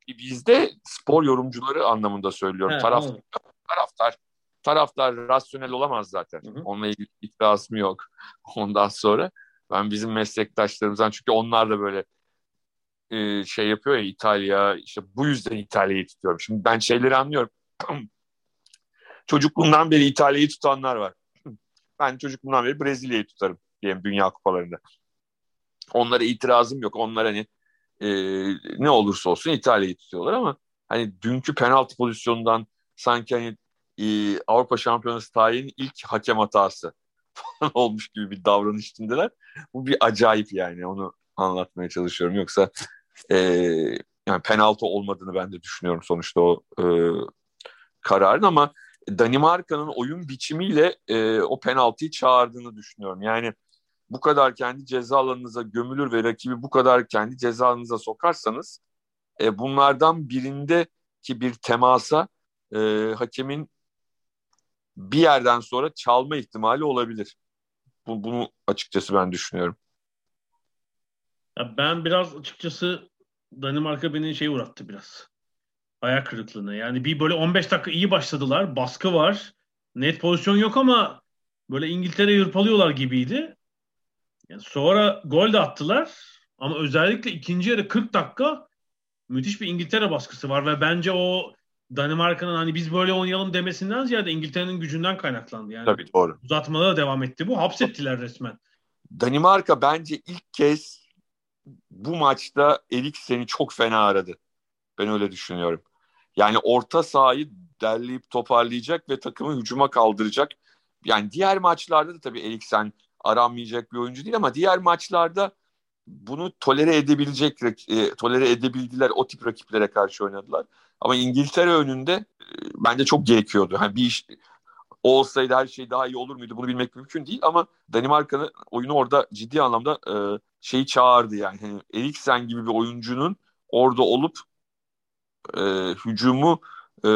Bizde spor yorumcuları anlamında söylüyorum. He, Taraf, taraftar taraftar rasyonel olamaz zaten. Hı hı. Onunla ilgili itirazım yok. Ondan sonra ben bizim meslektaşlarımızdan çünkü onlar da böyle e, şey yapıyor ya İtalya işte bu yüzden İtalya'yı tutuyorum. Şimdi ben şeyleri anlıyorum. Çocukluğumdan beri İtalya'yı tutanlar var. Ben çocukluğumdan beri Brezilya'yı tutarım diyelim Dünya Kupalarında. Onlara itirazım yok. Onlar hani e, ne olursa olsun İtalya'yı tutuyorlar ama hani dünkü penaltı pozisyonundan sanki hani e, Avrupa Şampiyonası tarihinin ilk hakem hatası falan olmuş gibi bir davranış içindeler. Bu bir acayip yani onu anlatmaya çalışıyorum. Yoksa e, yani penaltı olmadığını ben de düşünüyorum sonuçta o e, kararın ama Danimarka'nın oyun biçimiyle e, o penaltıyı çağırdığını düşünüyorum. Yani bu kadar kendi ceza alanınıza gömülür ve rakibi bu kadar kendi ceza alanınıza sokarsanız e, bunlardan birinde ki bir temasa e, hakemin bir yerden sonra çalma ihtimali olabilir. Bu, bunu açıkçası ben düşünüyorum. Ya ben biraz açıkçası Danimarka beni şey uğrattı biraz. Ayak kırıklığına. Yani bir böyle 15 dakika iyi başladılar. Baskı var. Net pozisyon yok ama böyle İngiltere yırpalıyorlar gibiydi. Yani sonra gol de attılar. Ama özellikle ikinci yarı 40 dakika müthiş bir İngiltere baskısı var ve bence o Danimarka'nın hani biz böyle oynayalım demesinden ziyade İngiltere'nin gücünden kaynaklandı. Yani Tabii doğru. Uzatmada da devam etti bu. Hapsettiler resmen. Danimarka bence ilk kez bu maçta Eriksen'i çok fena aradı. Ben öyle düşünüyorum. Yani orta sahayı derleyip toparlayacak ve takımı hücuma kaldıracak. Yani diğer maçlarda da tabii Eriksen aranmayacak bir oyuncu değil ama diğer maçlarda bunu tolere edebilecek, e, tolere edebildiler. O tip rakiplere karşı oynadılar. Ama İngiltere önünde e, bence çok gerekiyordu. Hani bir iş olsaydı her şey daha iyi olur muydu bunu bilmek mümkün değil ama Danimarka'nın oyunu orada ciddi anlamda e, şeyi çağırdı yani. yani Eriksen gibi bir oyuncunun orada olup e, hücumu e,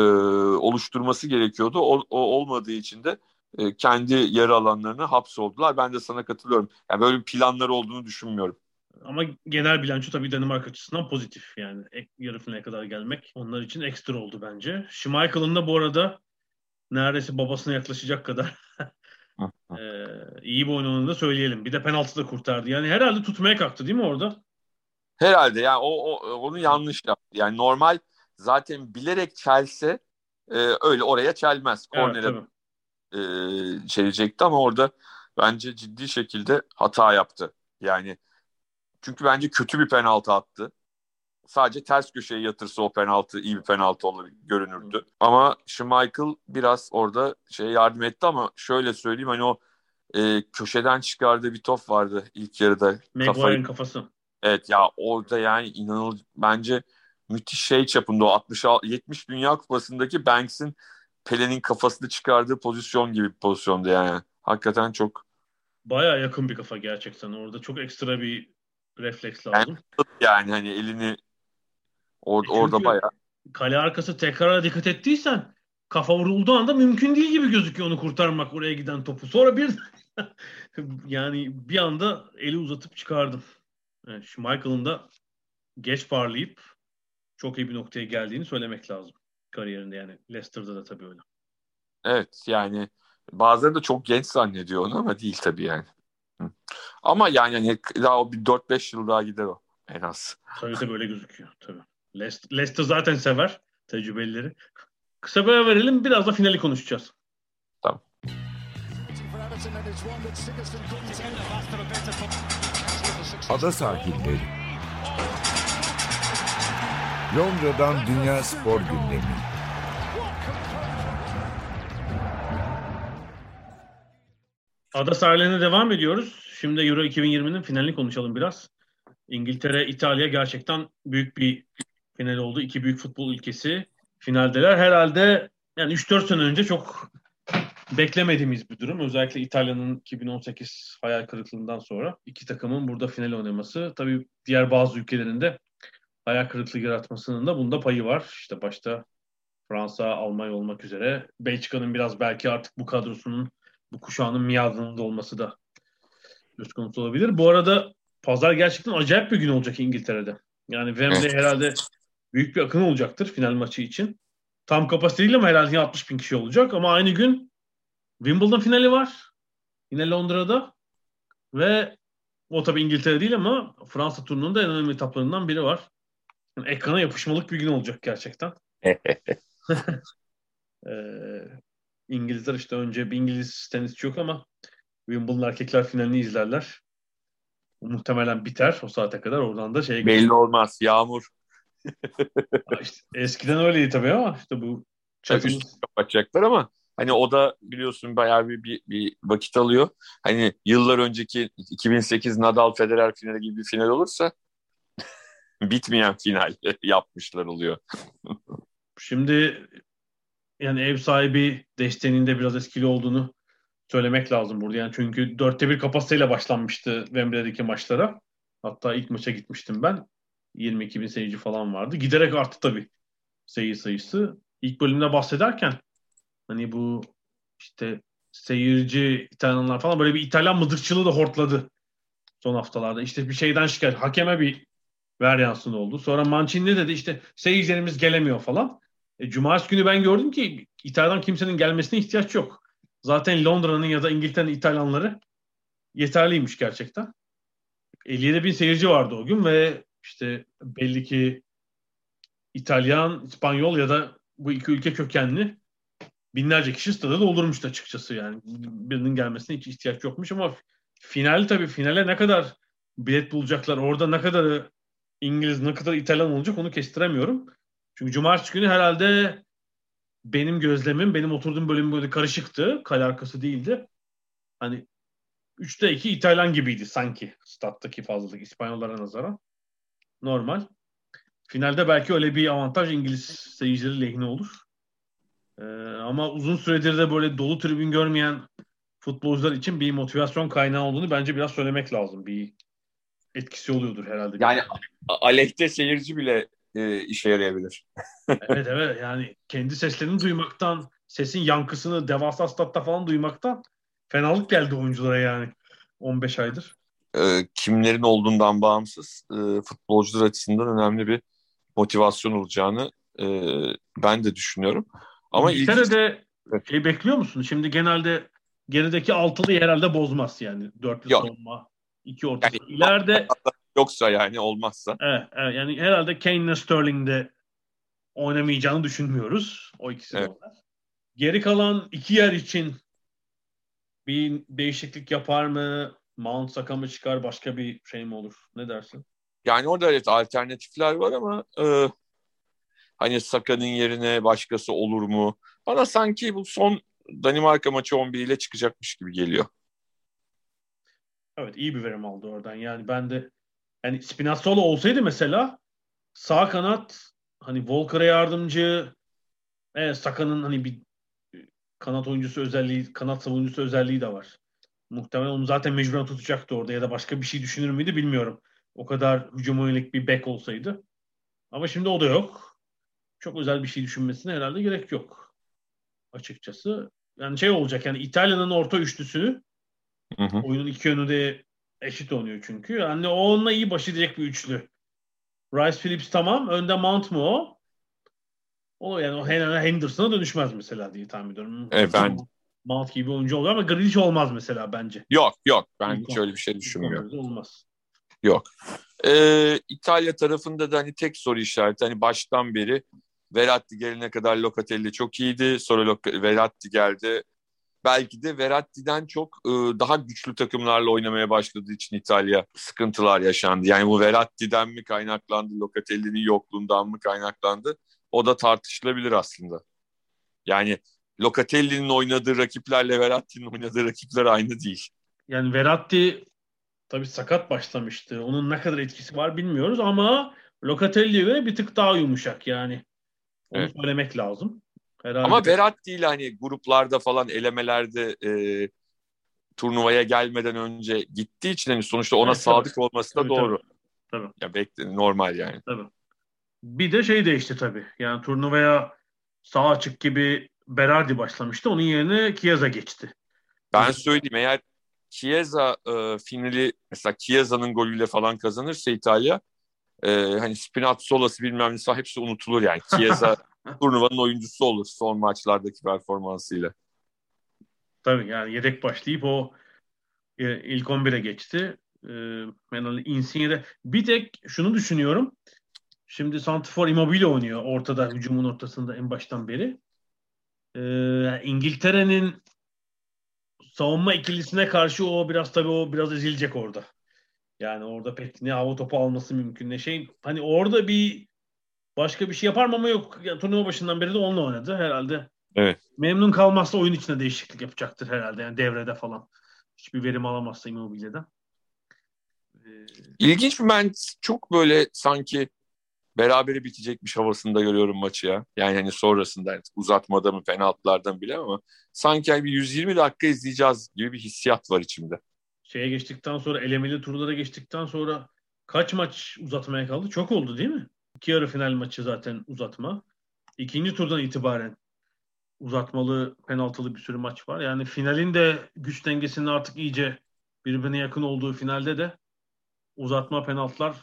oluşturması gerekiyordu. O, o olmadığı için de e, kendi yarı alanlarına hapsoldular. Ben de sana katılıyorum. Yani böyle bir planları olduğunu düşünmüyorum. Ama genel bilanço tabii Danimarka açısından pozitif. Yani yarı finale kadar gelmek onlar için ekstra oldu bence. Schmeichel'ın da bu arada neredeyse babasına yaklaşacak kadar ee, iyi bir oyun da söyleyelim. Bir de penaltı da kurtardı. Yani herhalde tutmaya kalktı değil mi orada? Herhalde yani o, o onu yanlış yaptı. Yani normal zaten bilerek çelse e, öyle oraya çelmez. Kornere evet, e, çelecekti ama orada bence ciddi şekilde hata yaptı. Yani çünkü bence kötü bir penaltı attı. Sadece ters köşeye yatırsa o penaltı iyi bir penaltı olur görünürdü. Hı. Ama Schmeichel biraz orada şey yardım etti ama şöyle söyleyeyim hani o e, köşeden çıkardığı bir top vardı ilk yarıda. Maguire'ın kafası. Evet ya orada yani inanılmaz bence müthiş şey çapında o 60 70 Dünya Kupası'ndaki Banks'in Pele'nin kafasını çıkardığı pozisyon gibi bir pozisyondu yani. Hakikaten çok baya yakın bir kafa gerçekten. Orada çok ekstra bir refleks lazım. Yani, yani hani elini or, e orada baya kale arkası tekrara dikkat ettiysen kafa vurulduğu anda mümkün değil gibi gözüküyor onu kurtarmak oraya giden topu. Sonra bir yani bir anda eli uzatıp çıkardım. Yani şu Michael'ın da geç parlayıp çok iyi bir noktaya geldiğini söylemek lazım kariyerinde yani. Leicester'da da tabii öyle. Evet yani bazıları da çok genç zannediyor onu ama değil tabii yani. Ama yani hani daha o bir 4-5 yıl daha gider o en az. Tabii tabii öyle gözüküyor tabii. Leicester, Leicester zaten sever tecrübelileri. Kısa bir ara verelim biraz da finali konuşacağız. Tamam. Ada sahilleri. Londra'dan Dünya Spor Gündemi. Ada sahillerine devam ediyoruz. Şimdi Euro 2020'nin finalini konuşalım biraz. İngiltere, İtalya gerçekten büyük bir final oldu. İki büyük futbol ülkesi finaldeler. Herhalde yani 3-4 sene önce çok beklemediğimiz bir durum. Özellikle İtalya'nın 2018 hayal kırıklığından sonra iki takımın burada final oynaması. Tabii diğer bazı ülkelerin de hayal kırıklığı yaratmasının da bunda payı var. İşte başta Fransa, Almanya olmak üzere. Belçika'nın biraz belki artık bu kadrosunun, bu kuşağının miadının olması da söz konusu olabilir. Bu arada pazar gerçekten acayip bir gün olacak İngiltere'de. Yani Wembley herhalde büyük bir akın olacaktır final maçı için. Tam kapasiteyle ama herhalde 60 bin kişi olacak. Ama aynı gün Wimbledon finali var. Yine Londra'da. Ve o tabii İngiltere değil ama Fransa turnunun da en önemli etaplarından biri var. Yani ekrana yapışmalık bir gün olacak gerçekten. ee, İngilizler işte önce bir İngiliz tenisçi yok ama Wimbledon erkekler finalini izlerler. Muhtemelen biter o saate kadar. Oradan da şey Belli olmaz. Yağmur. işte eskiden öyleydi tabii ama işte bu üst kapatacaklar ama hani o da biliyorsun bayağı bir, bir, bir vakit alıyor. Hani yıllar önceki 2008 Nadal Federer finali gibi bir final olursa bitmeyen final yapmışlar oluyor. Şimdi yani ev sahibi desteğinin de biraz etkili olduğunu söylemek lazım burada. Yani çünkü dörtte bir kapasiteyle başlanmıştı Wembley'deki maçlara. Hatta ilk maça gitmiştim ben. 22 bin seyirci falan vardı. Giderek arttı tabii seyir sayısı. İlk bölümde bahsederken hani bu işte seyirci İtalyanlar falan böyle bir İtalyan mıdıkçılığı da hortladı son haftalarda. İşte bir şeyden şikayet. Hakeme bir ver yansın oldu. Sonra Mancini dedi işte seyircilerimiz gelemiyor falan. E, Cumartesi günü ben gördüm ki İtalya'dan kimsenin gelmesine ihtiyaç yok. Zaten Londra'nın ya da İngiltere'nin İtalyanları yeterliymiş gerçekten. 57 bin seyirci vardı o gün ve işte belli ki İtalyan, İspanyol ya da bu iki ülke kökenli binlerce kişi stada doldurmuştu açıkçası yani. Birinin gelmesine hiç ihtiyaç yokmuş ama final tabii finale ne kadar bilet bulacaklar, orada ne kadar İngiliz, ne kadar İtalyan olacak onu kestiremiyorum. Çünkü cumartesi günü herhalde benim gözlemim, benim oturduğum bölüm böyle karışıktı. Kale arkası değildi. Hani 3'te 2 İtalyan gibiydi sanki stat'taki fazlalık İspanyollara nazaran. Normal. Finalde belki öyle bir avantaj İngiliz seyircileri lehine olur. Ee, ama uzun süredir de böyle dolu tribün görmeyen futbolcular için bir motivasyon kaynağı olduğunu bence biraz söylemek lazım. Bir etkisi oluyordur herhalde. Yani aleyhte seyirci bile e, işe yarayabilir. evet evet yani kendi seslerini duymaktan, sesin yankısını devasa statta falan duymaktan fenalık geldi oyunculara yani 15 aydır. E, kimlerin olduğundan bağımsız e, futbolcular açısından önemli bir motivasyon olacağını e, ben de düşünüyorum. Ama İngiltere'de ilginç... şey bekliyor musun? Şimdi genelde gerideki altılıyı herhalde bozmaz yani. Dörtlü Yok. savunma, iki orta. Yani, İleride yoksa yani olmazsa. Evet, evet yani herhalde Kane ile Sterling'de oynamayacağını düşünmüyoruz. O ikisi evet. onlar. Geri kalan iki yer için bir değişiklik yapar mı? Mount Saka mı çıkar? Başka bir şey mi olur? Ne dersin? Yani orada evet alternatifler var ama e, hani Saka'nın yerine başkası olur mu? Bana sanki bu son Danimarka maçı 11 ile çıkacakmış gibi geliyor. Evet iyi bir verim aldı oradan. Yani ben de yani Spinazzola olsaydı mesela sağ kanat hani Volker'a yardımcı evet, Saka'nın hani bir kanat oyuncusu özelliği, kanat savunucusu özelliği de var. Muhtemelen onu zaten mecburen tutacaktı orada ya da başka bir şey düşünür müydü bilmiyorum. O kadar hücum yönelik bir bek olsaydı. Ama şimdi o da yok. Çok özel bir şey düşünmesine herhalde gerek yok. Açıkçası. Yani şey olacak yani İtalya'nın orta üçlüsü hı hı. oyunun iki yönü de eşit oynuyor çünkü. Yani o onunla iyi baş edecek bir üçlü. Rice Phillips tamam. Önde Mount mu o? O yani o Henderson'a dönüşmez mesela diye tahmin ediyorum. Evet ben Mount gibi oyuncu oluyor ama Grealish olmaz mesela bence. Yok yok ben İlk hiç öyle bir şey düşünmüyorum. Olmaz. Yok. Ee, İtalya tarafında da hani tek soru işareti hani baştan beri Verratti gelene kadar Locatelli çok iyiydi. Sonra Verratti geldi. Belki de Verratti'den çok e, daha güçlü takımlarla oynamaya başladığı için İtalya sıkıntılar yaşandı. Yani bu Verratti'den mi kaynaklandı, Locatelli'nin yokluğundan mı kaynaklandı? O da tartışılabilir aslında. Yani Locatelli'nin oynadığı rakiplerle Verratti'nin oynadığı rakipler aynı değil. Yani Verratti tabii sakat başlamıştı. Onun ne kadar etkisi var bilmiyoruz ama Locatelli'ye göre bir tık daha yumuşak yani. Onu evet. söylemek lazım. Herhalde. Ama Verratti ile hani gruplarda falan elemelerde e, turnuvaya gelmeden önce gittiği için hani sonuçta ona evet, sadık tabii. olması da tabii, doğru. Tabii. tabii. Ya bekle normal yani. Tabii. Bir de şey değişti tabii. Yani turnuvaya sağ açık gibi Berardi başlamıştı. Onun yerine Chiesa geçti. Ben söyleyeyim eğer Chiesa e, finali mesela Chiesa'nın golüyle falan kazanırsa İtalya e, hani Spinazzola'sı bilmem nesi hepsi unutulur yani. Chiesa turnuvanın oyuncusu olur son maçlardaki performansıyla. Tabii yani yedek başlayıp o e, ilk 11'e geçti. E, ben Insigne'de bir tek şunu düşünüyorum. Şimdi Santifor Immobile oynuyor ortada hücumun ortasında en baştan beri. Ee, İngiltere'nin savunma ikilisine karşı o biraz tabii o biraz ezilecek orada. Yani orada pek ne hava topu alması mümkün ne şey. Hani orada bir başka bir şey yapar mı ama yok. Yani, turnuva başından beri de onunla oynadı herhalde. Evet. Memnun kalmazsa oyun içinde değişiklik yapacaktır herhalde. Yani devrede falan. Hiçbir verim alamazsa Immobile'den. Ee... İlginç bir ben çok böyle sanki berabere bitecekmiş havasında görüyorum maçı ya. Yani hani sonrasında yani uzatmada mı penaltılarda mı bilemem ama sanki bir 120 dakika izleyeceğiz gibi bir hissiyat var içimde. Şeye geçtikten sonra elemeli turlara geçtikten sonra kaç maç uzatmaya kaldı? Çok oldu değil mi? İki yarı final maçı zaten uzatma. İkinci turdan itibaren uzatmalı, penaltılı bir sürü maç var. Yani finalin de güç dengesinin artık iyice birbirine yakın olduğu finalde de uzatma penaltılar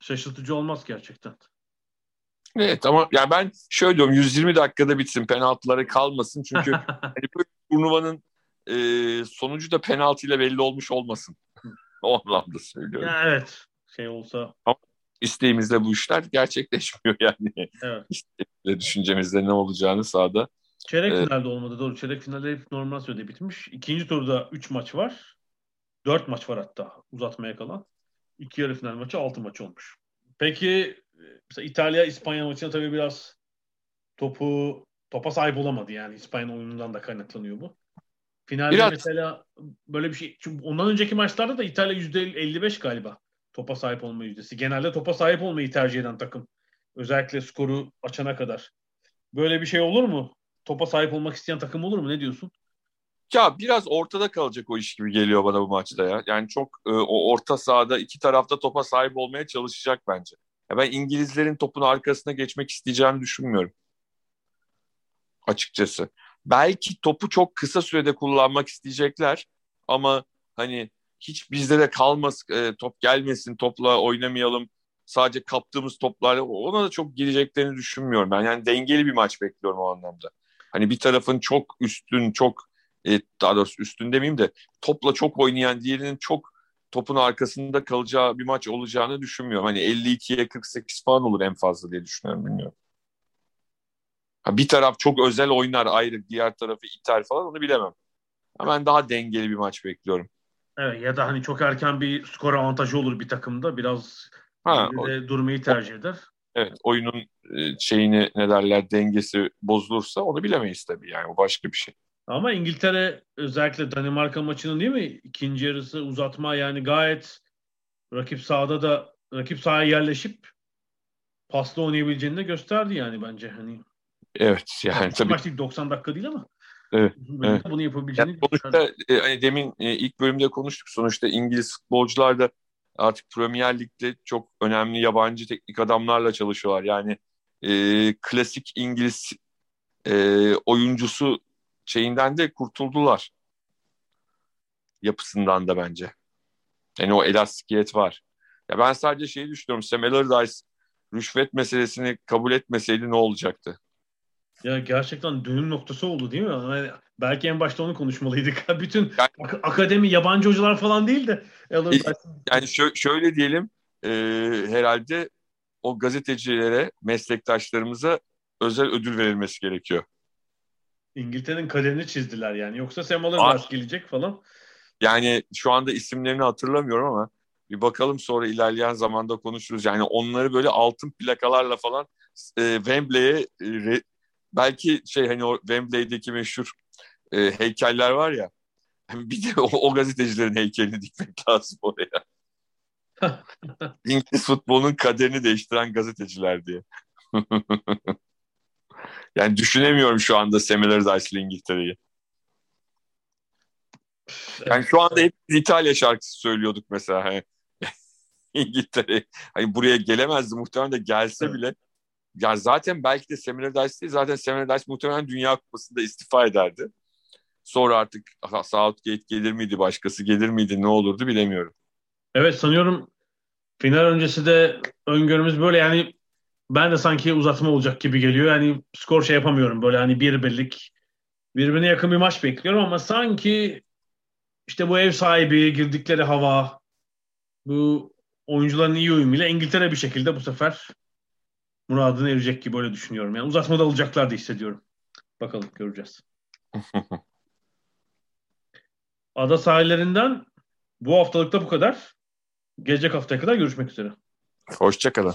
şaşırtıcı olmaz gerçekten. Evet ama yani ben şöyle diyorum 120 dakikada bitsin penaltılara kalmasın çünkü hani bu turnuvanın e, sonucu da penaltıyla belli olmuş olmasın. o anlamda söylüyorum. Ya evet şey olsa. Ama isteğimizle bu işler gerçekleşmiyor yani. Evet. İsteğimizle düşüncemizde ne olacağını sahada. Çeyrek ee, finalde olmadı doğru. Çeyrek finalde hep normal sürede bitmiş. İkinci turda 3 maç var. 4 maç var hatta uzatmaya kalan. İki yarı final maçı altı maç olmuş. Peki mesela İtalya İspanya maçında tabii biraz topu topa sahip olamadı yani İspanya oyunundan da kaynaklanıyor bu. Finalde biraz. mesela böyle bir şey çünkü ondan önceki maçlarda da İtalya %55 galiba topa sahip olma yüzdesi. Genelde topa sahip olmayı tercih eden takım. Özellikle skoru açana kadar. Böyle bir şey olur mu? Topa sahip olmak isteyen takım olur mu? Ne diyorsun? Ya biraz ortada kalacak o iş gibi geliyor bana bu maçta ya. Yani çok e, o orta sahada iki tarafta topa sahip olmaya çalışacak bence. Ya ben İngilizlerin topun arkasına geçmek isteyeceğini düşünmüyorum. Açıkçası. Belki topu çok kısa sürede kullanmak isteyecekler ama hani hiç bizde de kalmaz e, top gelmesin topla oynamayalım sadece kaptığımız toplarla ona da çok gireceklerini düşünmüyorum ben. Yani dengeli bir maç bekliyorum o anlamda. Hani bir tarafın çok üstün, çok e, daha doğrusu üstün demeyeyim de topla çok oynayan diğerinin çok topun arkasında kalacağı bir maç olacağını düşünmüyorum. Hani 52'ye 48 falan olur en fazla diye düşünüyorum bilmiyorum. Bir taraf çok özel oynar ayrı diğer tarafı iter falan onu bilemem. Ama ben daha dengeli bir maç bekliyorum. Evet ya da hani çok erken bir skor avantajı olur bir takımda. Biraz ha, o, durmayı tercih eder. Evet oyunun e, şeyini ne derler dengesi bozulursa onu bilemeyiz tabii yani o başka bir şey. Ama İngiltere özellikle Danimarka maçının değil mi? ikinci yarısı uzatma yani gayet rakip sahada da rakip sahaya yerleşip pasla oynayabileceğini de gösterdi yani bence hani. Evet yani tabii. Maç değil 90 dakika değil ama. Evet. evet. Bunu yapabileceğini yani sonuçta e, hani demin e, ilk bölümde konuştuk. Sonuçta İngiliz futbolcular da artık Premier Lig'de çok önemli yabancı teknik adamlarla çalışıyorlar. Yani e, klasik İngiliz e, oyuncusu şeyinden de kurtuldular. Yapısından da bence. Yani o elastikiyet var. Ya ben sadece şeyi düşünüyorum. Sam Allardyce rüşvet meselesini kabul etmeseydi ne olacaktı? Ya gerçekten dönüm noktası oldu değil mi? Yani belki en başta onu konuşmalıydık. Bütün yani, ak- akademi yabancı hocalar falan değil de. Yani şö- şöyle diyelim e, herhalde o gazetecilere, meslektaşlarımıza özel ödül verilmesi gerekiyor. İngiltere'nin kaderini çizdiler yani. Yoksa Sam Allardyce gelecek falan. Yani şu anda isimlerini hatırlamıyorum ama bir bakalım sonra ilerleyen zamanda konuşuruz. Yani onları böyle altın plakalarla falan e, Wembley'e e, belki şey hani o Wembley'deki meşhur e, heykeller var ya bir de o, o gazetecilerin heykelini dikmek lazım oraya. İngiliz futbolunun kaderini değiştiren gazeteciler diye. yani düşünemiyorum şu anda Semeler Dice'lı İngiltere'yi. Yani şu anda hep İtalya şarkısı söylüyorduk mesela. Hani. İngiltere hani buraya gelemezdi muhtemelen de gelse evet. bile ya zaten belki de Semir Dice zaten Semir Dice muhtemelen Dünya Kupası'nda istifa ederdi. Sonra artık Southgate gelir miydi başkası gelir miydi ne olurdu bilemiyorum. Evet sanıyorum final öncesi de öngörümüz böyle yani ben de sanki uzatma olacak gibi geliyor. Yani skor şey yapamıyorum böyle hani bir birlik birbirine yakın bir maç bekliyorum ama sanki işte bu ev sahibi girdikleri hava bu oyuncuların iyi uyumuyla İngiltere bir şekilde bu sefer muradına erecek gibi öyle düşünüyorum. Yani uzatmada alacaklar diye hissediyorum. Bakalım göreceğiz. Ada sahillerinden bu haftalıkta bu kadar. Gelecek haftaya kadar görüşmek üzere. Hoşçakalın.